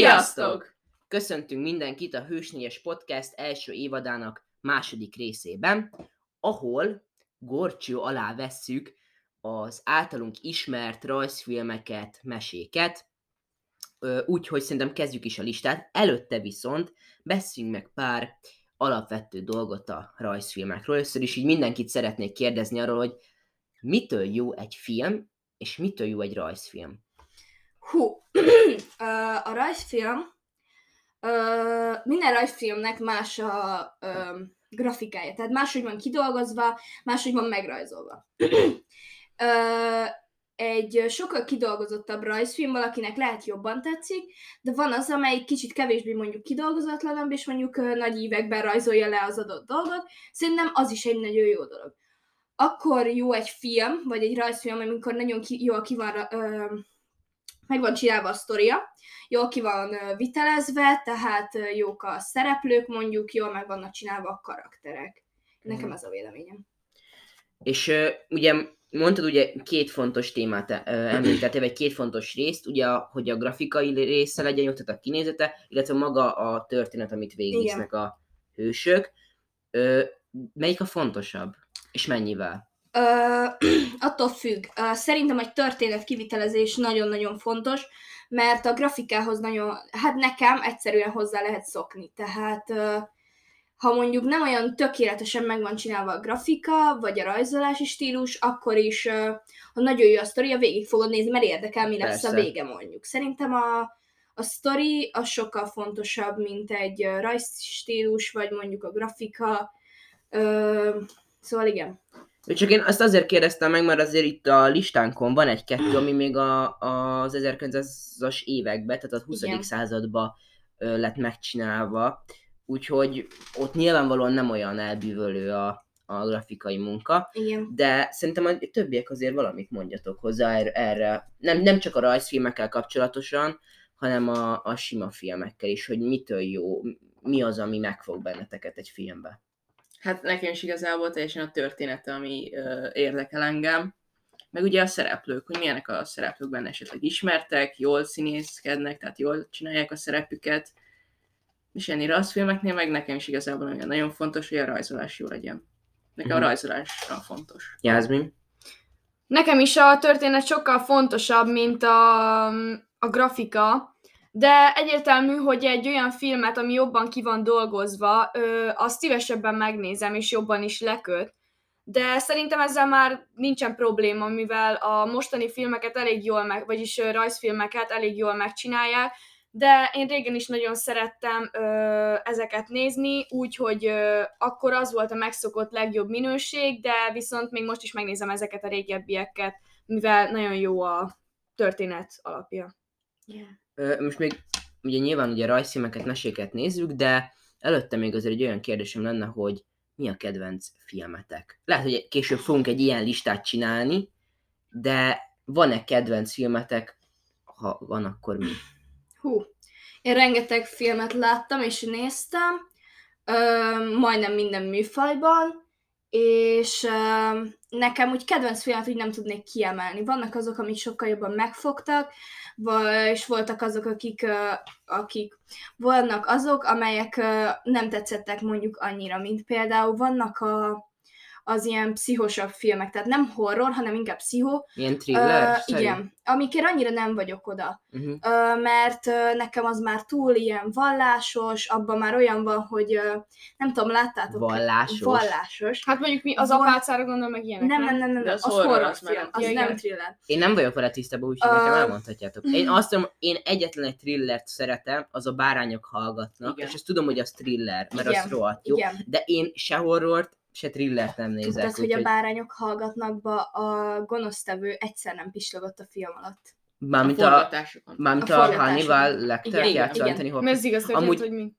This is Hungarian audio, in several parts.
Sziasztok! Köszöntünk mindenkit a Hősnélyes Podcast első évadának második részében, ahol gorcső alá vesszük az általunk ismert rajzfilmeket, meséket, úgyhogy szerintem kezdjük is a listát. Előtte viszont beszéljünk meg pár alapvető dolgot a rajzfilmekről. Először is így mindenkit szeretnék kérdezni arról, hogy mitől jó egy film, és mitől jó egy rajzfilm. Hú, a rajzfilm, minden rajzfilmnek más a grafikája, tehát máshogy van kidolgozva, máshogy van megrajzolva. egy sokkal kidolgozottabb rajzfilm valakinek lehet jobban tetszik, de van az, amely kicsit kevésbé mondjuk kidolgozatlanabb, és mondjuk nagy ívekben rajzolja le az adott dolgot. Szerintem az is egy nagyon jó dolog. Akkor jó egy film, vagy egy rajzfilm, amikor nagyon ki, jól ki van meg van csinálva a sztoria, jól ki van vitelezve, tehát jók a szereplők mondjuk, jól meg vannak csinálva a karakterek. Nekem mhm. ez a véleményem. És ugye mondtad ugye két fontos témát említettél, vagy két fontos részt, ugye, hogy a grafikai része legyen jó, tehát a kinézete, illetve maga a történet, amit végigvisznek a hősök. Melyik a fontosabb? És mennyivel? Ö, attól függ. Ö, szerintem egy történet kivitelezés nagyon-nagyon fontos, mert a grafikához nagyon, hát nekem egyszerűen hozzá lehet szokni. Tehát ö, ha mondjuk nem olyan tökéletesen meg van csinálva a grafika, vagy a rajzolási stílus, akkor is, ö, ha nagyon jó a sztoria, végig fogod nézni, mert érdekel, mi lesz Persze. a vége mondjuk. Szerintem a, a sztori az sokkal fontosabb, mint egy rajzstílus, vagy mondjuk a grafika. Ö, szóval igen. Csak én azt azért kérdeztem meg, mert azért itt a listánkon van egy-kettő, ami még a, az 1900-as években, tehát a 20. Igen. században lett megcsinálva, úgyhogy ott nyilvánvalóan nem olyan elbűvölő a, a grafikai munka, Igen. de szerintem a többiek azért valamit mondjatok hozzá er-, erre, nem, nem csak a rajzfilmekkel kapcsolatosan, hanem a, a sima filmekkel is, hogy mitől jó, mi az, ami megfog benneteket egy filmbe. Hát nekem is igazából teljesen a története, ami ö, érdekel engem. Meg ugye a szereplők, hogy milyenek a szereplők benne esetleg ismertek, jól színészkednek, tehát jól csinálják a szerepüket. És ennyire az filmeknél meg nekem is igazából nagyon fontos, hogy a rajzolás jó legyen. Nekem mm-hmm. a mhm. rajzolásra fontos. Jászmin? Nekem is a történet sokkal fontosabb, mint a, a grafika, de egyértelmű, hogy egy olyan filmet, ami jobban ki van dolgozva, ö, azt szívesebben megnézem, és jobban is leköt. De szerintem ezzel már nincsen probléma, mivel a mostani filmeket elég jól meg, vagyis rajzfilmeket elég jól megcsinálják, de én régen is nagyon szerettem ö, ezeket nézni, úgyhogy ö, akkor az volt a megszokott legjobb minőség, de viszont még most is megnézem ezeket a régebbieket, mivel nagyon jó a történet alapja. Yeah most még ugye nyilván ugye rajzfilmeket, meséket nézzük, de előtte még azért egy olyan kérdésem lenne, hogy mi a kedvenc filmetek? Lehet, hogy később fogunk egy ilyen listát csinálni, de van-e kedvenc filmetek? Ha van, akkor mi? Hú, én rengeteg filmet láttam és néztem, ö, majdnem minden műfajban, és nekem úgy kedvenc filmet úgy nem tudnék kiemelni. Vannak azok, amik sokkal jobban megfogtak, és voltak azok, akik, akik vannak azok, amelyek nem tetszettek mondjuk annyira, mint például vannak a az ilyen pszichosabb filmek, tehát nem horror, hanem inkább pszichó. Ilyen thriller? Uh, igen, amikért annyira nem vagyok oda, uh-huh. uh, mert uh, nekem az már túl ilyen vallásos, abban már olyan van, hogy uh, nem tudom, láttátok? Vallásos? Vallásos. Hát mondjuk mi az Val... apácára gondolom, meg ilyenek, nem? Nem, nem, nem, nem, az, az horror, az, film, az ja, nem thriller. Én nem vagyok vele tisztában, úgyhogy uh... nekem elmondhatjátok. Én azt mondom, én egyetlen egy thrillert szeretem, az a Bárányok hallgatnak, igen. és ezt tudom, hogy az thriller, mert igen. az rohadt jó, igen. de én se horrort, se thrillert nem nézek. Tudod, hogy a bárányok hallgatnak be, a gonosztevő egyszer nem pislogott a film alatt. Mármint a, mármint a, a Hannibal Lecter játszott Anthony Hopkins. Ez igaz, hogy Amúgy... hogy mi?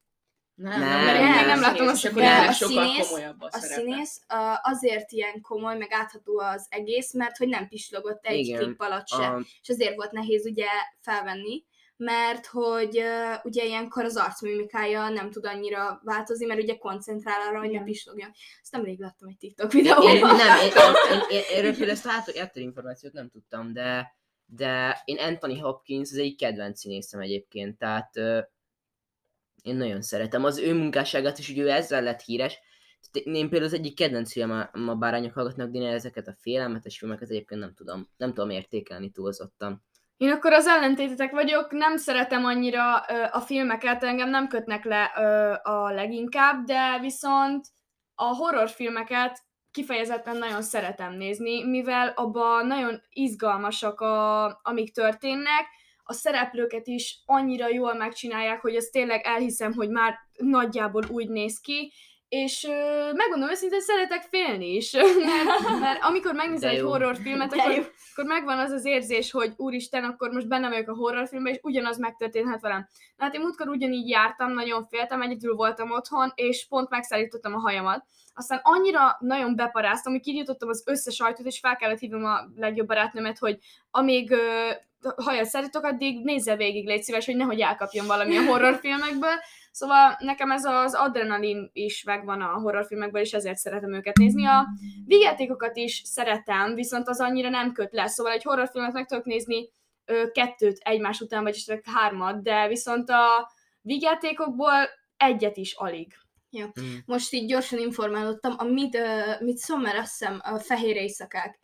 Nem, nem, nem, nem, nem látom azt, hogy a színész, a színész azért ilyen komoly, meg átható az egész, mert hogy nem pislogott egy Igen, klip alatt sem, a... és azért volt nehéz ugye felvenni, mert hogy uh, ugye ilyenkor az arcmimikája nem tud annyira változni, mert ugye koncentrál arra, hogy ne pislogjon. Ezt nem rég láttam egy TikTok videóban. Én, nem, én, én, én, én, erről ezt ezt ezt információt nem tudtam, de de én Anthony Hopkins az egyik kedvenc színészem egyébként, tehát ö, én nagyon szeretem. Az ő munkásságát is, ugye ő ezzel lett híres. Én például az egyik kedvenc film a Bárányok hallgatnak Dina, ezeket a félelmetes filmeket egyébként nem tudom, nem tudom értékelni túlzottan. Én akkor az ellentétetek vagyok, nem szeretem annyira ö, a filmeket, engem nem kötnek le ö, a leginkább, de viszont a horrorfilmeket kifejezetten nagyon szeretem nézni, mivel abban nagyon izgalmasak, a, amik történnek, a szereplőket is annyira jól megcsinálják, hogy azt tényleg elhiszem, hogy már nagyjából úgy néz ki, és ö, megmondom őszintén, szeretek félni is, mert, mert amikor megnézel egy horrorfilmet, akkor, akkor megvan az az érzés, hogy úristen, akkor most benne vagyok a horrorfilmbe, és ugyanaz megtörténhet velem. Na hát én múltkor ugyanígy jártam, nagyon féltem, egyedül voltam otthon, és pont megszállítottam a hajamat. Aztán annyira nagyon beparáztam, hogy kinyitottam az összes ajtót, és fel kellett hívnom a legjobb barátnőmet, hogy amíg ö, hajat szállítok, addig nézze végig, légy szíves, hogy nehogy elkapjon valami a horrorfilmekből. Szóval nekem ez az adrenalin is megvan a horrorfilmekből, és ezért szeretem őket nézni. A vígjátékokat is szeretem, viszont az annyira nem köt le. Szóval egy horrorfilmet meg tudok nézni ö, kettőt egymás után, vagy esetleg hármat, de viszont a vígjátékokból egyet is alig. Mm. Most így gyorsan informálódtam, a Mid, uh, Midsommar azt hiszem a fehér éjszakák.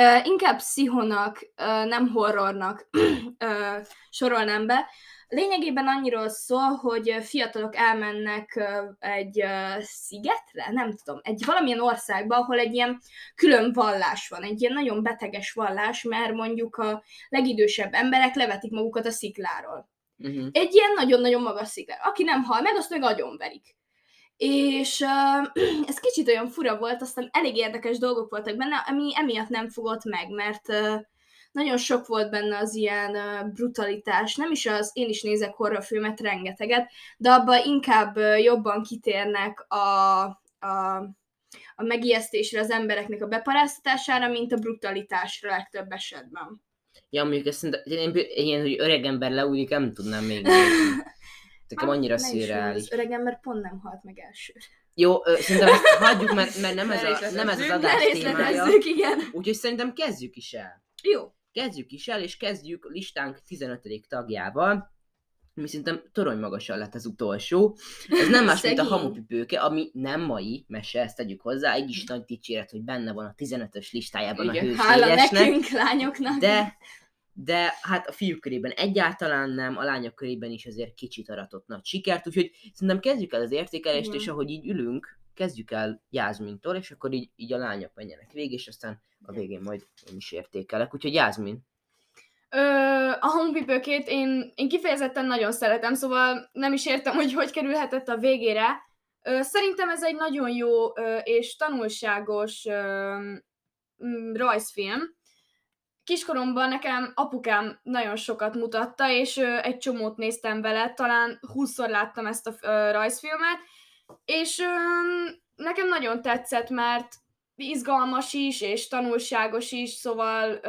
Uh, inkább pszichonak, uh, nem horrornak uh, sorolnám be. Lényegében annyiról szól, hogy fiatalok elmennek egy szigetre, nem tudom, egy valamilyen országba, ahol egy ilyen külön vallás van, egy ilyen nagyon beteges vallás, mert mondjuk a legidősebb emberek levetik magukat a szikláról Uh-huh. egy ilyen nagyon-nagyon magas sziklár. Aki nem hal meg, azt meg agyonverik. És uh, ez kicsit olyan fura volt, aztán elég érdekes dolgok voltak benne, ami emiatt nem fogott meg, mert uh, nagyon sok volt benne az ilyen uh, brutalitás. Nem is az, én is nézek horrorfilmet rengeteget, de abban inkább uh, jobban kitérnek a, a, a megijesztésre az embereknek a beparáztatására, mint a brutalitásra legtöbb esetben. Ja, mondjuk ezt szerintem, én, én, én hogy öreg ember leúlik, nem tudnám még. Nekem annyira szürreális. Az öreg ember pont nem halt meg elsőre. Jó, ö, szerintem ezt hagyjuk, mert, mert nem, ez a, nem ez az adás témája. igen. Úgyhogy szerintem kezdjük is el. Jó. Kezdjük is el, és kezdjük listánk 15. tagjával, ami szerintem torony magasan lett az utolsó. Ez nem más, mint a hamupipőke, ami nem mai mese, ezt tegyük hozzá, így is nagy dicséret, hogy benne van a 15-ös listájában Igen, a Hála hősnégesnek. nekünk, lányoknak. De, de hát a fiúk körében egyáltalán nem, a lányok körében is azért kicsit aratott nagy sikert, úgyhogy szerintem kezdjük el az értékelést, Igen. és ahogy így ülünk, kezdjük el Jászmintól, és akkor így, így a lányok menjenek végig, és aztán a végén majd én is értékelek. Úgyhogy Jászmin, Ö, a honpipőkét én, én kifejezetten nagyon szeretem, szóval nem is értem, hogy hogy kerülhetett a végére. Ö, szerintem ez egy nagyon jó ö, és tanulságos ö, mm, rajzfilm. Kiskoromban nekem apukám nagyon sokat mutatta, és egy csomót néztem vele, talán 20-szor láttam ezt a rajzfilmet, és nekem nagyon tetszett, mert izgalmas is, és tanulságos is, szóval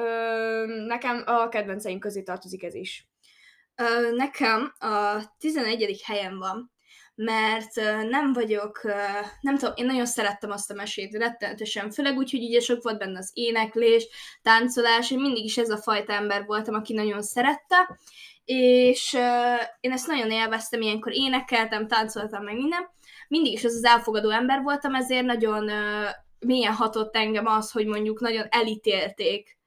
nekem a kedvenceim közé tartozik ez is. Nekem a 11. helyen van, mert nem vagyok, nem tudom, én nagyon szerettem azt a mesét, rettenetesen, főleg úgy, hogy ugye sok volt benne az éneklés, táncolás, én mindig is ez a fajta ember voltam, aki nagyon szerette, és én ezt nagyon élveztem, ilyenkor énekeltem, táncoltam, meg minden. Mindig is az az elfogadó ember voltam, ezért nagyon ö, mélyen hatott engem az, hogy mondjuk nagyon elítélték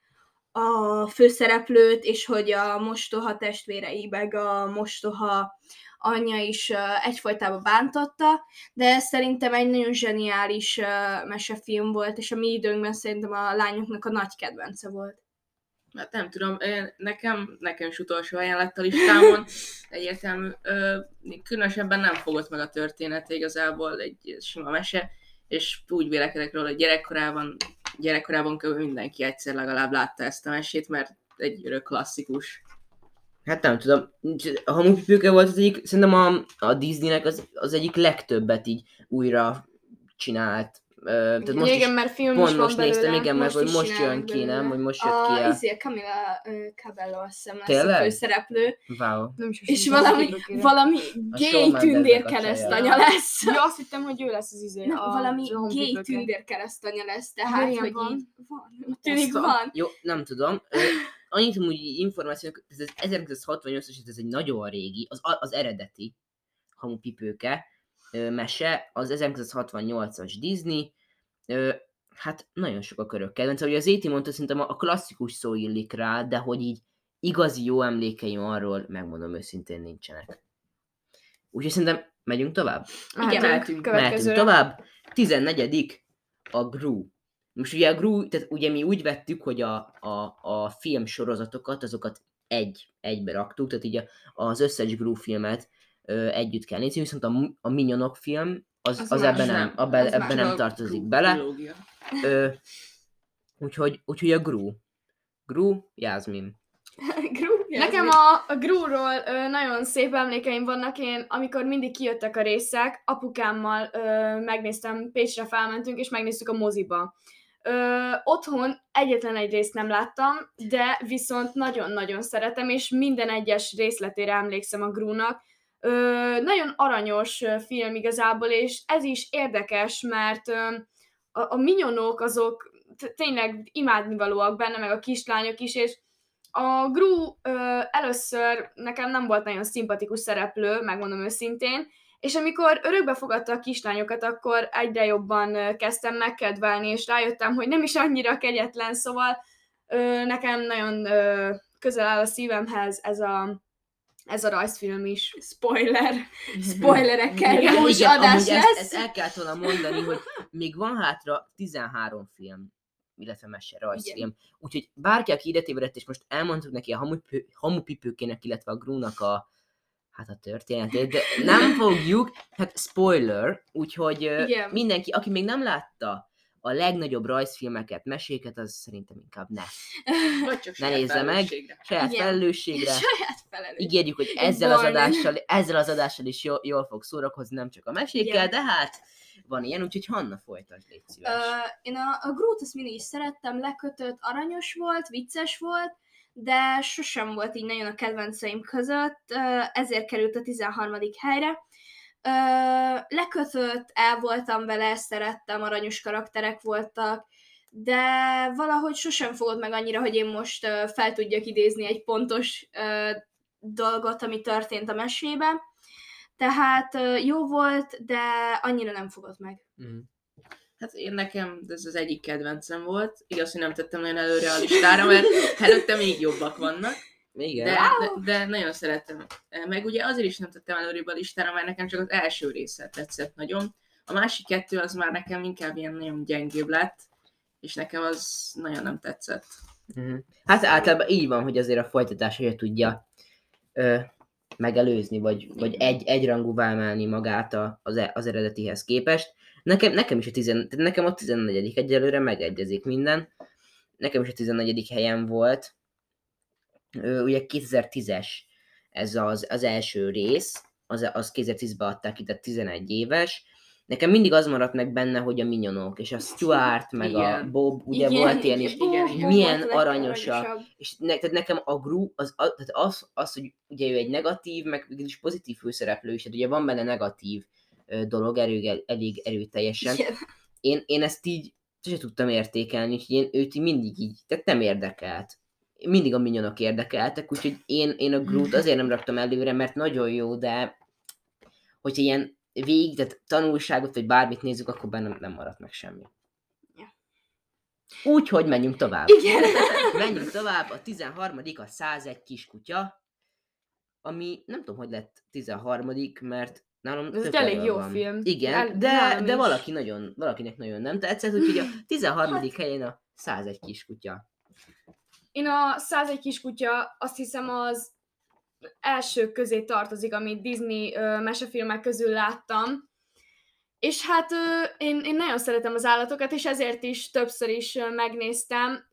a főszereplőt, és hogy a mostoha testvérei, meg a mostoha anyja is egyfolytában bántotta, de szerintem egy nagyon zseniális mesefilm volt, és a mi időnkben szerintem a lányoknak a nagy kedvence volt. Hát nem tudom, nekem, nekem is utolsó helyen lett a listámon, egyértelmű, különösebben nem fogott meg a történet igazából, egy sima mese, és úgy vélekedek róla, hogy gyerekkorában, gyerekkorában kb. mindenki egyszer legalább látta ezt a mesét, mert egy örök klasszikus. Hát nem tudom, a hamupipőke volt az egyik, szerintem a, a Disneynek az, az egyik legtöbbet így újra csinált. Ö, tehát most igen, is, mert film pont is most néztem, belőle. igen, mert most hogy most jön ki, nem? Hogy most jött ki A, izé, Camila Cabello, azt hiszem, lesz a főszereplő, Wow. Nem is és valami, valami A gay tündér a keresztanya lesz. Ja, azt hittem, hogy ő lesz az izé. Nem, a valami gay tündér keresztanya lesz, tehát, hogy van? így van. Tűnik a- van. Jó, nem tudom. Annyit úgy információk, ez az 1968-as, ez egy nagyon régi, az, az eredeti hamupipőke mese, az 1968-as Disney, hát nagyon sok a körök kedvenc. Ugye az Éti mondta, szerintem a klasszikus szó illik rá, de hogy így igazi jó emlékeim arról, megmondom őszintén, nincsenek. Úgyhogy szerintem megyünk tovább? Igen, mehetünk. Mehetünk tovább. 14. a Gru. Most ugye a Gru, tehát ugye mi úgy vettük, hogy a, a, a film sorozatokat, azokat egy, egybe raktuk, tehát így a, az összes Gru filmet ö, együtt kell nézni, viszont a, a Minyonok film, az, az, Az ebben nem, abban, Az ebben nem tartozik Gru bele. Ö, úgyhogy, úgyhogy a Gru. Gru, Jászmin. Gru, Nekem a, a Gru-ról ö, nagyon szép emlékeim vannak. Én, amikor mindig kijöttek a részek, apukámmal ö, megnéztem, Pécsre felmentünk, és megnéztük a moziba. Ö, otthon egyetlen egy részt nem láttam, de viszont nagyon-nagyon szeretem, és minden egyes részletére emlékszem a Grúnak. Ö, nagyon aranyos film igazából, és ez is érdekes, mert ö, a, a minyonok azok tényleg imádnivalóak benne, meg a kislányok is, és a Gru először nekem nem volt nagyon szimpatikus szereplő, megmondom őszintén, és amikor örökbe fogadta a kislányokat, akkor egyre jobban kezdtem megkedvelni, és rájöttem, hogy nem is annyira kegyetlen, szóval ö, nekem nagyon ö, közel áll a szívemhez ez a, ez a rajzfilm is. Spoiler. Spoilerekkel Igen, igen, adás lesz. Ezt, ezt el kellett volna mondani, hogy még van hátra 13 film, illetve mese, rajzfilm. Úgyhogy bárki, aki ide tévedett, és most elmondtuk neki a hamupipőkének, illetve a Grúnak a hát a történetét, de nem fogjuk, hát spoiler, úgyhogy Igen. mindenki, aki még nem látta a legnagyobb rajzfilmeket, meséket, az szerintem inkább ne. Vagy csak Ne nézze meg. felelősségre. Saját Igen. felelősségre. Saját felelős. Ígérjük, hogy ezzel az adással, ezzel az adással is jól, jól fog szórakozni, nem csak a mesékkel, Igen. de hát van ilyen, úgyhogy Hanna folytasd, légy szíves. Ö, én a, a Groot azt mindig is szerettem, lekötött, aranyos volt, vicces volt, de sosem volt így nagyon a kedvenceim között, ezért került a 13. helyre. Lekötött, el voltam vele, szerettem, aranyos karakterek voltak, de valahogy sosem fogod meg annyira, hogy én most fel tudjak idézni egy pontos dolgot, ami történt a mesében. Tehát jó volt, de annyira nem fogott meg. Mm. Hát én nekem ez az egyik kedvencem volt. Igaz, hogy nem tettem nagyon előre a listára, mert előtte még jobbak vannak. Igen. De, de, de nagyon szerettem. Meg ugye azért is nem tettem előrébb a listára, mert nekem csak az első része tetszett nagyon. A másik kettő az már nekem inkább ilyen nagyon gyengébb lett, és nekem az nagyon nem tetszett. Mhm. Hát általában így van, hogy azért a folytatás hogy tudja ö, megelőzni, vagy, vagy egy, egyrangúvá emelni magát a, az, e- az eredetihez képest. Nekem, nekem is a, tizen, tehát nekem a 14. egyelőre megegyezik minden. Nekem is a 14. helyen volt. Ö, ugye 2010-es ez az, az első rész, az, az 2010-ben adták ki, tehát 11 éves. Nekem mindig az maradt meg benne, hogy a minyonok, és a Stuart, meg a Igen. Bob, ugye Igen, volt ilyen igen, Bob- igen, igen. milyen a aranyosak. és ne, tehát nekem a Gru, az, az, tehát az, az, hogy ugye ő egy negatív, meg is pozitív főszereplő is, tehát ugye van benne negatív dolog elég, elég erőteljesen. Igen. Én, én ezt így sose tudtam értékelni, úgyhogy én őt így mindig így, tehát nem érdekelt. Mindig a minyonok érdekeltek, úgyhogy én, én a Groot azért nem raktam előre, mert nagyon jó, de hogyha ilyen végig, tehát tanulságot, vagy bármit nézzük, akkor benne nem maradt meg semmi. Úgyhogy menjünk tovább. Igen. Menjünk tovább, a 13. a 101 kiskutya, ami nem tudom, hogy lett 13. mert nálam Ez egy elég jó van. film. Igen, El- de, de valaki nagyon, valakinek nagyon nem tetszett, úgyhogy a 13. helyen a 101 kiskutya. Én a 101 kiskutya azt hiszem az első közé tartozik, amit Disney ö, mesefilmek közül láttam. És hát én, én nagyon szeretem az állatokat, és ezért is többször is megnéztem.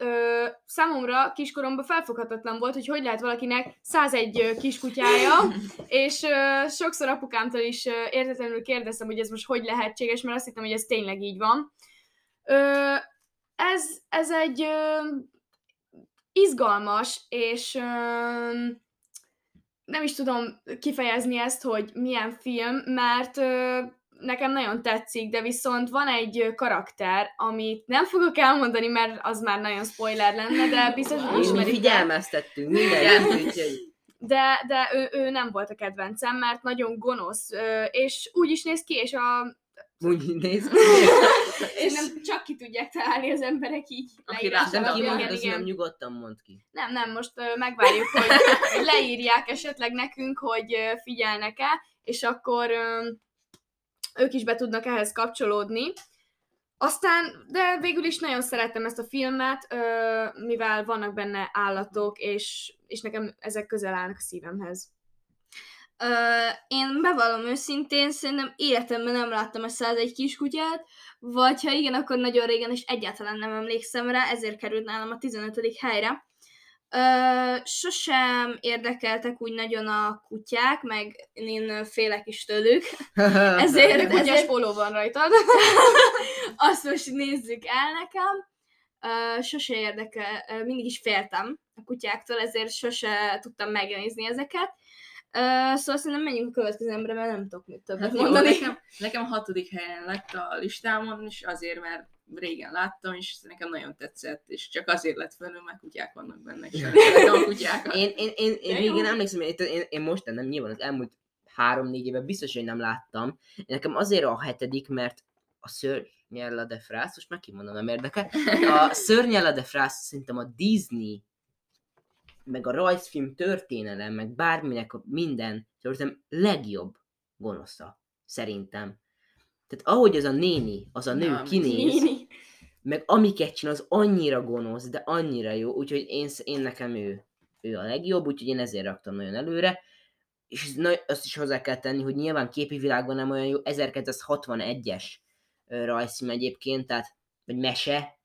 Számomra kiskoromban felfoghatatlan volt, hogy hogy lehet valakinek 101 ö, kiskutyája, és sokszor apukámtól is értetlenül kérdeztem, hogy ez most hogy lehetséges, mert azt hittem, hogy ez tényleg így van. Ez, ez egy izgalmas, és nem is tudom kifejezni ezt, hogy milyen film, mert nekem nagyon tetszik, de viszont van egy karakter, amit nem fogok elmondani, mert az már nagyon spoiler lenne, de biztos, hogy Mi, mi figyelmeztettünk mindenkit, úgyhogy De, de ő, ő nem volt a kedvencem, mert nagyon gonosz, és úgy is néz ki, és a... úgy néz ki. És nem csak ki tudják találni az emberek így. Aki Nem rá- kimondod, igen, azt nem nyugodtan mond ki. Nem, nem, most megvárjuk, hogy leírják esetleg nekünk, hogy figyelnek-e, és akkor ők is be tudnak ehhez kapcsolódni. Aztán, de végül is nagyon szerettem ezt a filmet, mivel vannak benne állatok, és, és nekem ezek közel állnak a szívemhez. Ö, én bevallom őszintén, szerintem életemben nem láttam a 101 kiskutyát, vagy ha igen, akkor nagyon régen, és egyáltalán nem emlékszem rá, ezért került nálam a 15. helyre. Ö, sosem érdekeltek úgy nagyon a kutyák, meg én félek is tőlük, ezért, Kutyás ezért póló van rajtad. azt most nézzük el nekem. Ö, sose érdekel, mindig is féltem a kutyáktól, ezért sose tudtam megnézni ezeket. Szóval szerintem menjünk a következő emberre, mert nem tudok mit többet Hát jó, mondani. nekem, nekem a hatodik helyen lett a listámon, és azért, mert régen láttam, és nekem nagyon tetszett, és csak azért lett fölül, mert kutyák vannak benne, és a kutyákat. Én, én, én, én De jó. régen emlékszem, én, én, én most nem, nyilván az elmúlt három-négy éve biztos, hogy nem láttam. Nekem azért a hetedik, mert a Szörnyella de Frász, most meg kimondom, nem érdekel. A Szörnyella de Frász szerintem a Disney, meg a rajzfilm történelem, meg bárminek a minden, szerintem legjobb gonosza, szerintem. Tehát ahogy az a néni, az a nő Na, kinéz, Néni. meg amiket csinál, az annyira gonosz, de annyira jó, úgyhogy én, én nekem ő, ő a legjobb, úgyhogy én ezért raktam nagyon előre. És ez na, azt is hozzá kell tenni, hogy nyilván képi világban nem olyan jó, 1961-es ö, rajzfilm egyébként, tehát, vagy mese,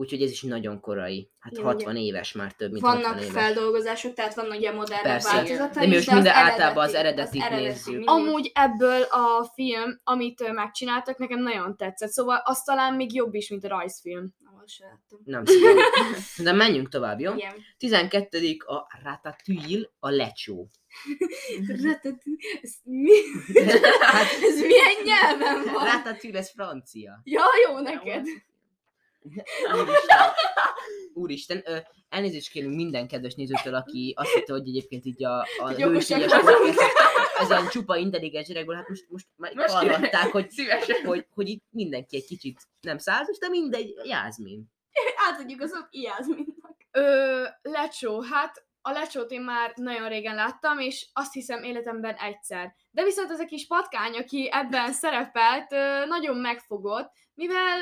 úgyhogy ez is nagyon korai. Hát Ja, 60 éves már több, mint 60 Vannak éves. feldolgozások, tehát vannak ugye modern Persze. változatai De mi is, most az minden általában az eredeti- eredetit eredeti nézzük. mindig. Amúgy ebből a film, amit megcsináltak, nekem nagyon tetszett. Szóval az talán még jobb is, mint a rajzfilm. Nem tudom. De menjünk tovább, jó? Igen. 12. a Ratatouille, a lecsó. Ratatouille. Ez mi? Hát, Ez milyen nyelven van? Ratatouille, ez francia. Ja, jó neked. Úristen, Úristen ö, elnézést kérünk minden kedves nézőtől, aki azt hitte, hogy egyébként így a, a Hogy okosak hősies vagyunk. podcast, ez olyan csupa intelligens gyerekből, hát most, most már Most hallhatták, hogy, Szívesen. hogy, hogy itt mindenki egy kicsit nem százas, de mindegy, Jászmin. Átadjuk az ott Iázminnak. Ö, lecsó, hát a lecsót én már nagyon régen láttam, és azt hiszem életemben egyszer. De viszont ez a kis patkány, aki ebben szerepelt, nagyon megfogott, mivel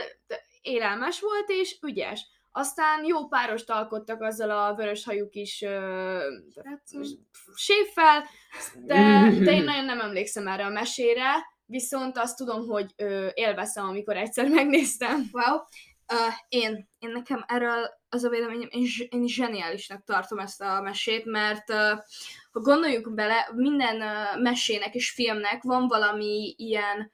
élelmes volt és ügyes. Aztán jó párost alkottak azzal a vöröshajú kis ö, séffel, de, de én nagyon nem emlékszem erre a mesére, viszont azt tudom, hogy ö, élveztem, amikor egyszer megnéztem. Wow. Uh, én, én nekem erről az a véleményem, én, zs- én zseniálisnak tartom ezt a mesét, mert uh, ha gondoljuk bele, minden uh, mesének és filmnek van valami ilyen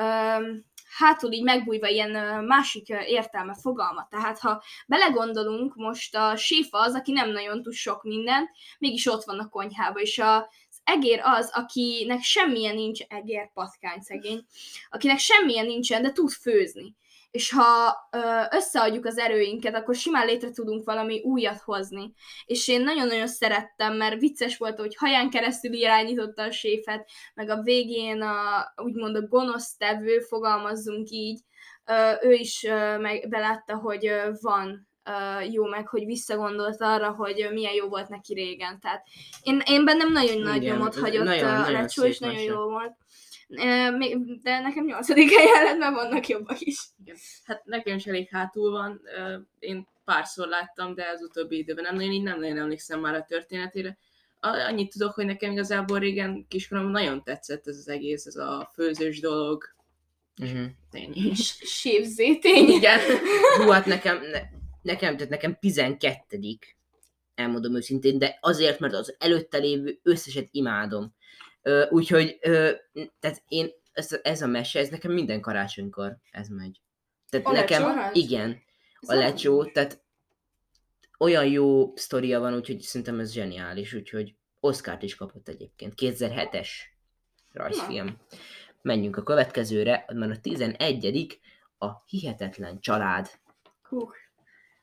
um, hátul így megbújva ilyen másik értelme, fogalma. Tehát ha belegondolunk, most a séfa az, aki nem nagyon tud sok mindent, mégis ott van a konyhába, és a, egér az, akinek semmilyen nincs, egér, patkány szegény, akinek semmilyen nincsen, de tud főzni és ha ö, összeadjuk az erőinket, akkor simán létre tudunk valami újat hozni. És én nagyon-nagyon szerettem, mert vicces volt, hogy haján keresztül irányította a séfet, meg a végén a, úgymond a gonosz tevő, fogalmazzunk így, ö, ő is ö, meg belátta, hogy ö, van jó, meg hogy visszagondolt arra, hogy milyen jó volt neki régen. Tehát én, én bennem nagyon nagy nyomot hagyott nagyon- a lecsó, és nagyon jó volt. De nekem nyolcadik helyen lett, mert vannak jobbak is. Igen. Hát nekem is elég hátul van. Én párszor láttam, de az utóbbi időben nem nagyon, így nem nagyon emlékszem már a történetére. Annyit tudok, hogy nekem igazából régen kiskoromban nagyon tetszett ez az egész, ez a főzős dolog. Uh-huh. Ennyi. Sévzétény. Igen. Hú, hát nekem, ne, nekem, tehát nekem 12 elmondom őszintén, de azért, mert az előtte lévő összeset imádom. Úgyhogy, tehát én, ez, ez a mese, ez nekem minden karácsonykor ez megy. Tehát A nekem, lecsó? igen, a lecsó, tehát olyan jó sztoria van, úgyhogy szerintem ez zseniális, úgyhogy Oscárt is kapott egyébként, 2007-es rajzfilm. menjünk a következőre, mert a 11 a Hihetetlen Család. Hú.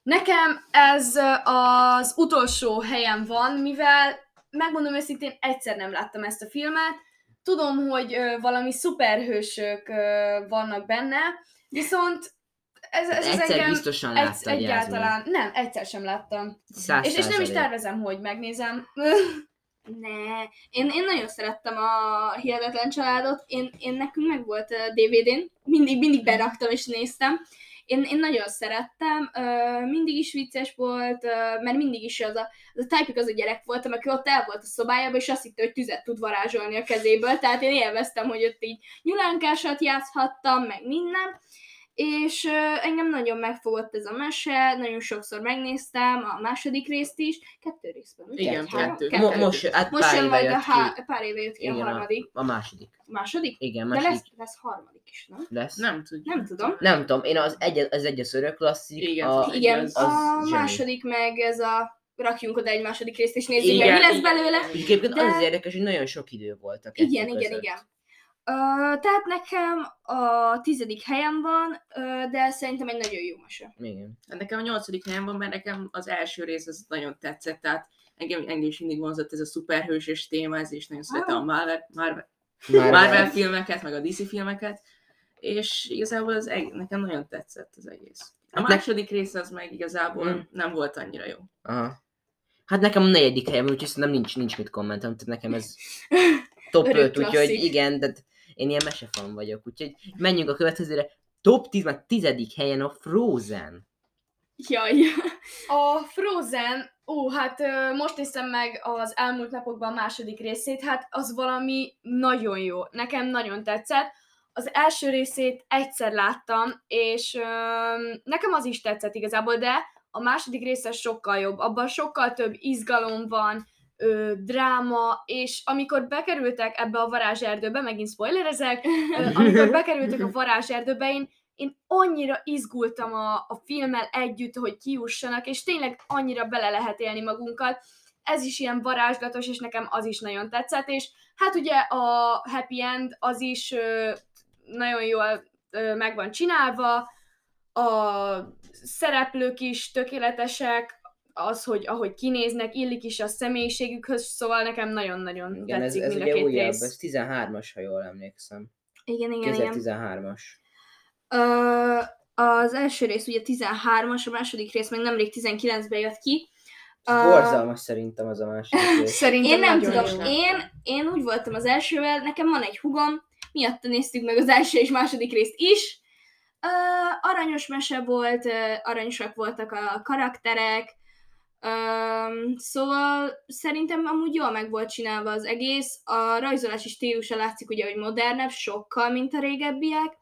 Nekem ez az utolsó helyen van, mivel megmondom őszintén, egyszer nem láttam ezt a filmet. Tudom, hogy ö, valami szuperhősök ö, vannak benne, viszont ez, ez, ez Egyszer engem biztosan egy, Jászmin. egyáltalán, nem, egyszer sem láttam. Száz És, és nem is tervezem, hogy megnézem. Ne, én, én nagyon szerettem a Hihetetlen Családot, én, én nekünk meg volt DVD-n, mindig, mindig beraktam és néztem. Én, én nagyon szerettem, mindig is vicces volt, mert mindig is az a, az a type az a gyerek voltam, aki ott el volt a szobájában, és azt hitte, hogy tüzet tud varázsolni a kezéből, tehát én élveztem, hogy ott így nyulánkásat játszhattam, meg minden, és engem nagyon megfogott ez a mese, nagyon sokszor megnéztem a második részt is, kettő részben, ugye? Igen, Három- kettő. Mo- most, hát most pár jön éve majd a há- pár éve jött ki Igen, a harmadik. A második. Második? Igen, De második lesz, lesz harmadik is, nem? lesz. Nem tudjuk. Nem tudom. Nem tudom, én az egy, az egyes örök klasszik, Igen, a, az Igen, az a zseni. második meg ez a rakjunk oda egy második részt, és nézzük Igen, meg, mi lesz igen, belőle. igen. egyébként De- az az érdekes, hogy nagyon sok idő volt a kettő Igen, igen, között. igen. Uh, tehát nekem a tizedik helyen van, de szerintem egy nagyon jó mese. Igen. Hát nekem a nyolcadik helyen van, mert nekem az első rész az nagyon tetszett, tehát engem, engem is mindig vonzott ez a szuperhősös téma, ez is nagyon szeretem a Marvel, Marvel, Marvel filmeket, meg a DC filmeket, és igazából az eg- nekem nagyon tetszett az egész. A Hát ne- második rész az meg igazából Mm. nem volt annyira jó. Aha. Hát nekem a negyedik helyem, úgyhogy szerintem nincs, nincs mit kommentem, tehát nekem ez top Örök 5, úgyhogy igen, de én ilyen mesefan vagyok, úgyhogy menjünk a következőre. Top 10, már tizedik helyen a Frozen. Jaj. A Frozen, ó, hát most néztem meg az elmúlt napokban a második részét, hát az valami nagyon jó. Nekem nagyon tetszett. Az első részét egyszer láttam, és ö, nekem az is tetszett igazából, de a második része sokkal jobb. Abban sokkal több izgalom van, ö, dráma, és amikor bekerültek ebbe a varázserdőbe, megint spoilerezek, ö, amikor bekerültek a varázserdőbe, én én annyira izgultam a, a filmmel együtt, hogy kiussanak, és tényleg annyira bele lehet élni magunkat. Ez is ilyen varázslatos, és nekem az is nagyon tetszett, és hát ugye a happy end az is ö, nagyon jól ö, meg van csinálva, a szereplők is tökéletesek, az, hogy ahogy kinéznek, illik is a személyiségükhöz, szóval nekem nagyon-nagyon Igen, ez, tetszik ez mind a két újabb, rész. ez 13-as, ha jól emlékszem. Igen, igen, igen. 2013-as. Ö, az első rész ugye 13-as, a második rész még nemrég 19-ben jött ki. Ez borzalmas szerintem az a második rész. Szerintem Én nem tudom, jó. én, én úgy voltam az elsővel, nekem van egy hugom, miatta néztük meg az első és második részt is. Uh, aranyos mese volt, uh, aranyosak voltak a karakterek, um, szóval szerintem amúgy jól meg volt csinálva az egész. A rajzolási stílusa látszik ugye, hogy modernebb, sokkal, mint a régebbiek.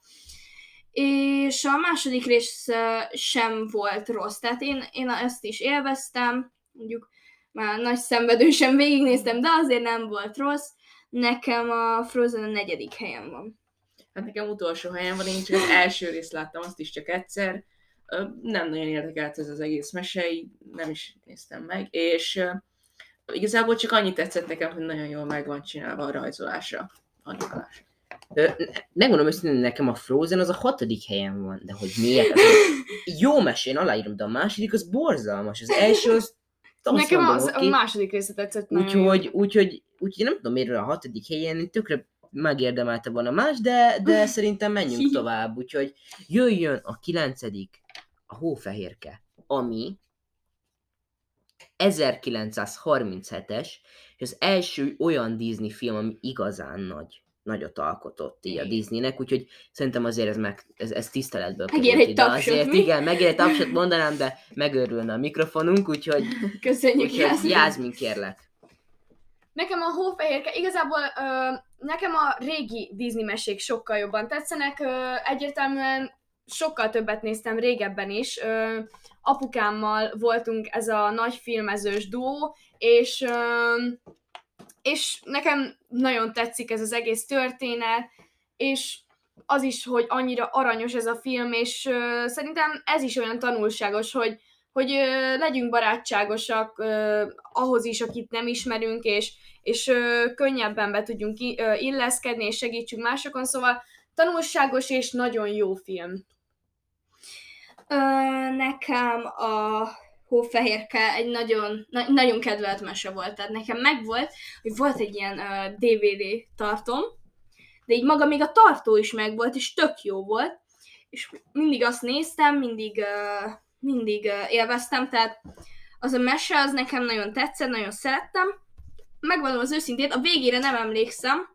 És a második rész sem volt rossz, tehát én, én ezt is élveztem, mondjuk már nagy szenvedősen végignéztem, de azért nem volt rossz. Nekem a Frozen a negyedik helyen van. Hát nekem utolsó helyen van, én csak az első részt láttam, azt is csak egyszer. Nem nagyon érdekelt ez az egész mese, így nem is néztem meg, és igazából csak annyit tetszett nekem, hogy nagyon jól meg van csinálva a rajzolása. Ö, ne- Megmondom őszintén, nekem a Frozen az a hatodik helyen van, de hogy miért? Egy jó mese, én aláírom, de a második az borzalmas. Az első az Nekem az, a második része tetszett nagyon Úgyhogy, úgyhogy, úgyhogy nem tudom miért a hatodik helyen, én tökre megérdemelte volna más, de, de szerintem menjünk tovább. Úgyhogy jöjjön a kilencedik, a Hófehérke, ami 1937-es, és az első olyan Disney film, ami igazán nagy, nagyot alkotott így a Disneynek, úgyhogy szerintem azért ez, meg, ez, ez tiszteletből Megér egy ide. tapsot, Azért, mi? igen, megér egy tapsot mondanám, de megőrülne a mikrofonunk, úgyhogy, Köszönjük, úgyhogy Jászmin. Jászmin kérlek. Nekem a hófehérke, igazából ö, nekem a régi Disney mesék sokkal jobban tetszenek, ö, egyértelműen sokkal többet néztem régebben is. Ö, apukámmal voltunk ez a nagy filmezős duó, és, ö, és nekem nagyon tetszik ez az egész történet, és az is, hogy annyira aranyos ez a film, és ö, szerintem ez is olyan tanulságos, hogy hogy ö, legyünk barátságosak ö, ahhoz is, akit nem ismerünk, és, és ö, könnyebben be tudjunk illeszkedni, és segítsünk másokon, szóval tanulságos és nagyon jó film. Ö, nekem a Hófehérke egy nagyon, na, nagyon kedvelt mese volt. Tehát nekem megvolt, hogy volt egy ilyen ö, DVD tartom, de így maga még a tartó is megvolt, és tök jó volt. És mindig azt néztem, mindig, ö, mindig ö, élveztem, tehát az a mese az nekem nagyon tetszett, nagyon szerettem. Megvallom az őszintét, a végére nem emlékszem,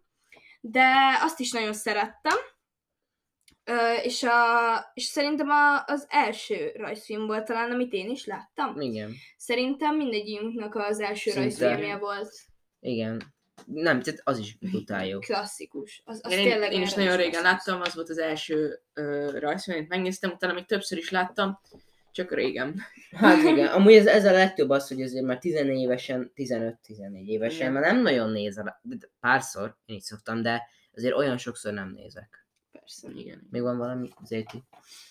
de azt is nagyon szerettem. Ö, és, a, és szerintem a, az első rajzfilm volt talán, amit én is láttam. Igen. Szerintem mindegyikünknek az első Szinte. rajzfilmje volt Igen. Nem, tehát az is brutál jó. klasszikus. Az, az én, tényleg én is nagyon régen láttam, az volt az első ö, rajzfilm, amit megnéztem, utána még többször is láttam, csak régen. Hát igen, amúgy ez, ez a legtöbb az, hogy azért már 14 évesen, 15-14 évesen, Igen. már nem nagyon nézel, párszor, én is szoktam, de azért olyan sokszor nem nézek. Persze, igen. Még van valami Zéti,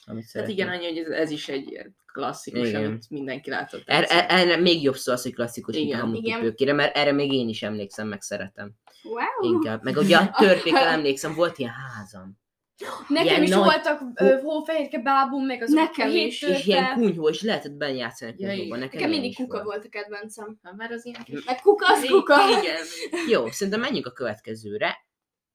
amit Hát igen, annyi, hogy ez, ez is egy klasszikus, Igen. amit mindenki látott. Erre, egyszer. erre még jobb szó az, hogy klasszikus, mint a Igen. hamukipőkére, mert erre még én is emlékszem, meg szeretem. Wow! Inkább. Meg ugye a törpékkel emlékszem, volt ilyen házam. Nekem Ilyen is nagy- voltak ö, hófehérke bábum, meg az Nekem hét is. És ilyen kunyhó, és lehetett benne játszani a Ja, kunyhóban. Nekem, Nekem mindig kuka volt a kedvencem. Már az ilyen. Meg kuka az kuka. Igen. Jó, szerintem menjünk a következőre,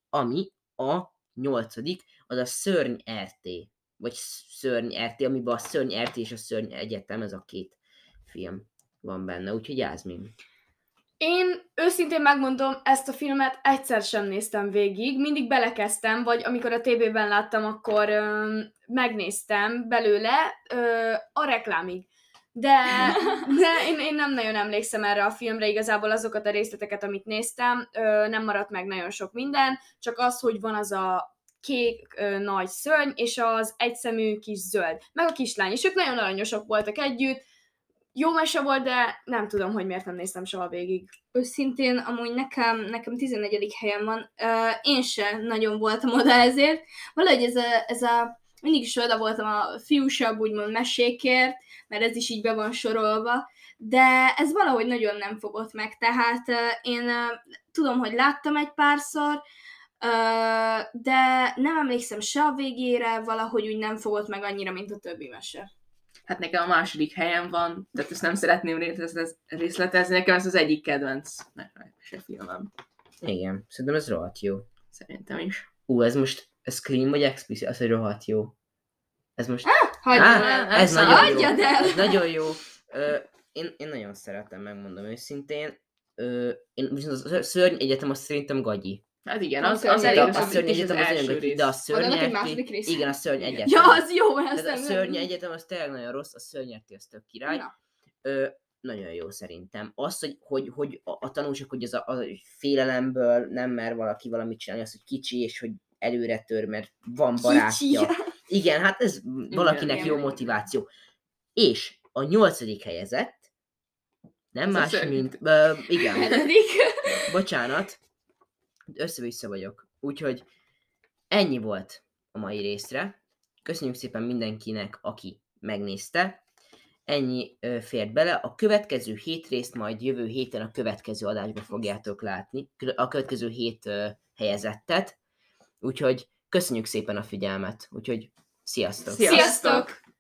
ami a nyolcadik, az a Szörny RT. Vagy Szörny RT, amiben a Szörny RT és a Szörny Egyetem, ez a két film van benne. Úgyhogy Jászmin. Én őszintén megmondom, ezt a filmet egyszer sem néztem végig, mindig belekezdtem, vagy amikor a tévében láttam, akkor ö, megnéztem belőle ö, a reklámig. De, de én, én nem nagyon emlékszem erre a filmre, igazából azokat a részleteket, amit néztem, ö, nem maradt meg nagyon sok minden, csak az, hogy van az a kék ö, nagy szörny, és az egyszemű kis zöld, meg a kislány, és ők nagyon aranyosak voltak együtt, jó mese volt, de nem tudom, hogy miért nem néztem soha végig. Őszintén, amúgy nekem, nekem 14. helyen van. Uh, én se nagyon voltam oda ezért. Valahogy ez a, ez a mindig is oda voltam a fiúsabb, úgymond mesékért, mert ez is így be van sorolva, de ez valahogy nagyon nem fogott meg, tehát uh, én uh, tudom, hogy láttam egy párszor, de nem emlékszem se a végére, valahogy úgy nem fogott meg annyira, mint a többi mese. Hát nekem a második helyen van, tehát ezt nem szeretném részletez- részletezni, nekem ez az egyik kedvenc se filmem. Igen, szerintem ez rohadt jó. Szerintem is. Ú, ez most, ez clean vagy explicit? Az, hogy rohadt jó. Ez most... Hagyjad Á, el! ez Hagyjad nagyon jó. El! Ez nagyon jó. Ö, én, én nagyon szeretem, megmondom őszintén. Ö, én viszont a szörny egyetem azt szerintem gagyi. Hát igen, A az, az elég, a, egyetem, a az, szörny egyetem az az első gagyi, de a rész. szörny Mondanak egy RT második részt? Igen, a szörny egyetem. Ja, az jó, Tehát a szörny egyetem az tényleg nagyon rossz, a szörny az tök király. Na. Ö, nagyon jó szerintem. Az, hogy, hogy, hogy a, a tanulság, hogy az a, a félelemből nem mer valaki valamit csinálni, az, hogy kicsi, és hogy előre tör, mert van barátja. Igen, hát ez valakinek igen, jó igen. motiváció. És a nyolcadik helyezett, nem Ez más, mint... Ö, igen, Hetedik. bocsánat, össze-vissza vagyok. Úgyhogy ennyi volt a mai részre. Köszönjük szépen mindenkinek, aki megnézte. Ennyi ö, fért bele. A következő hét részt majd jövő héten a következő adásban fogjátok látni. A következő hét ö, helyezettet. Úgyhogy köszönjük szépen a figyelmet. Úgyhogy! Sziasztok! Sziasztok!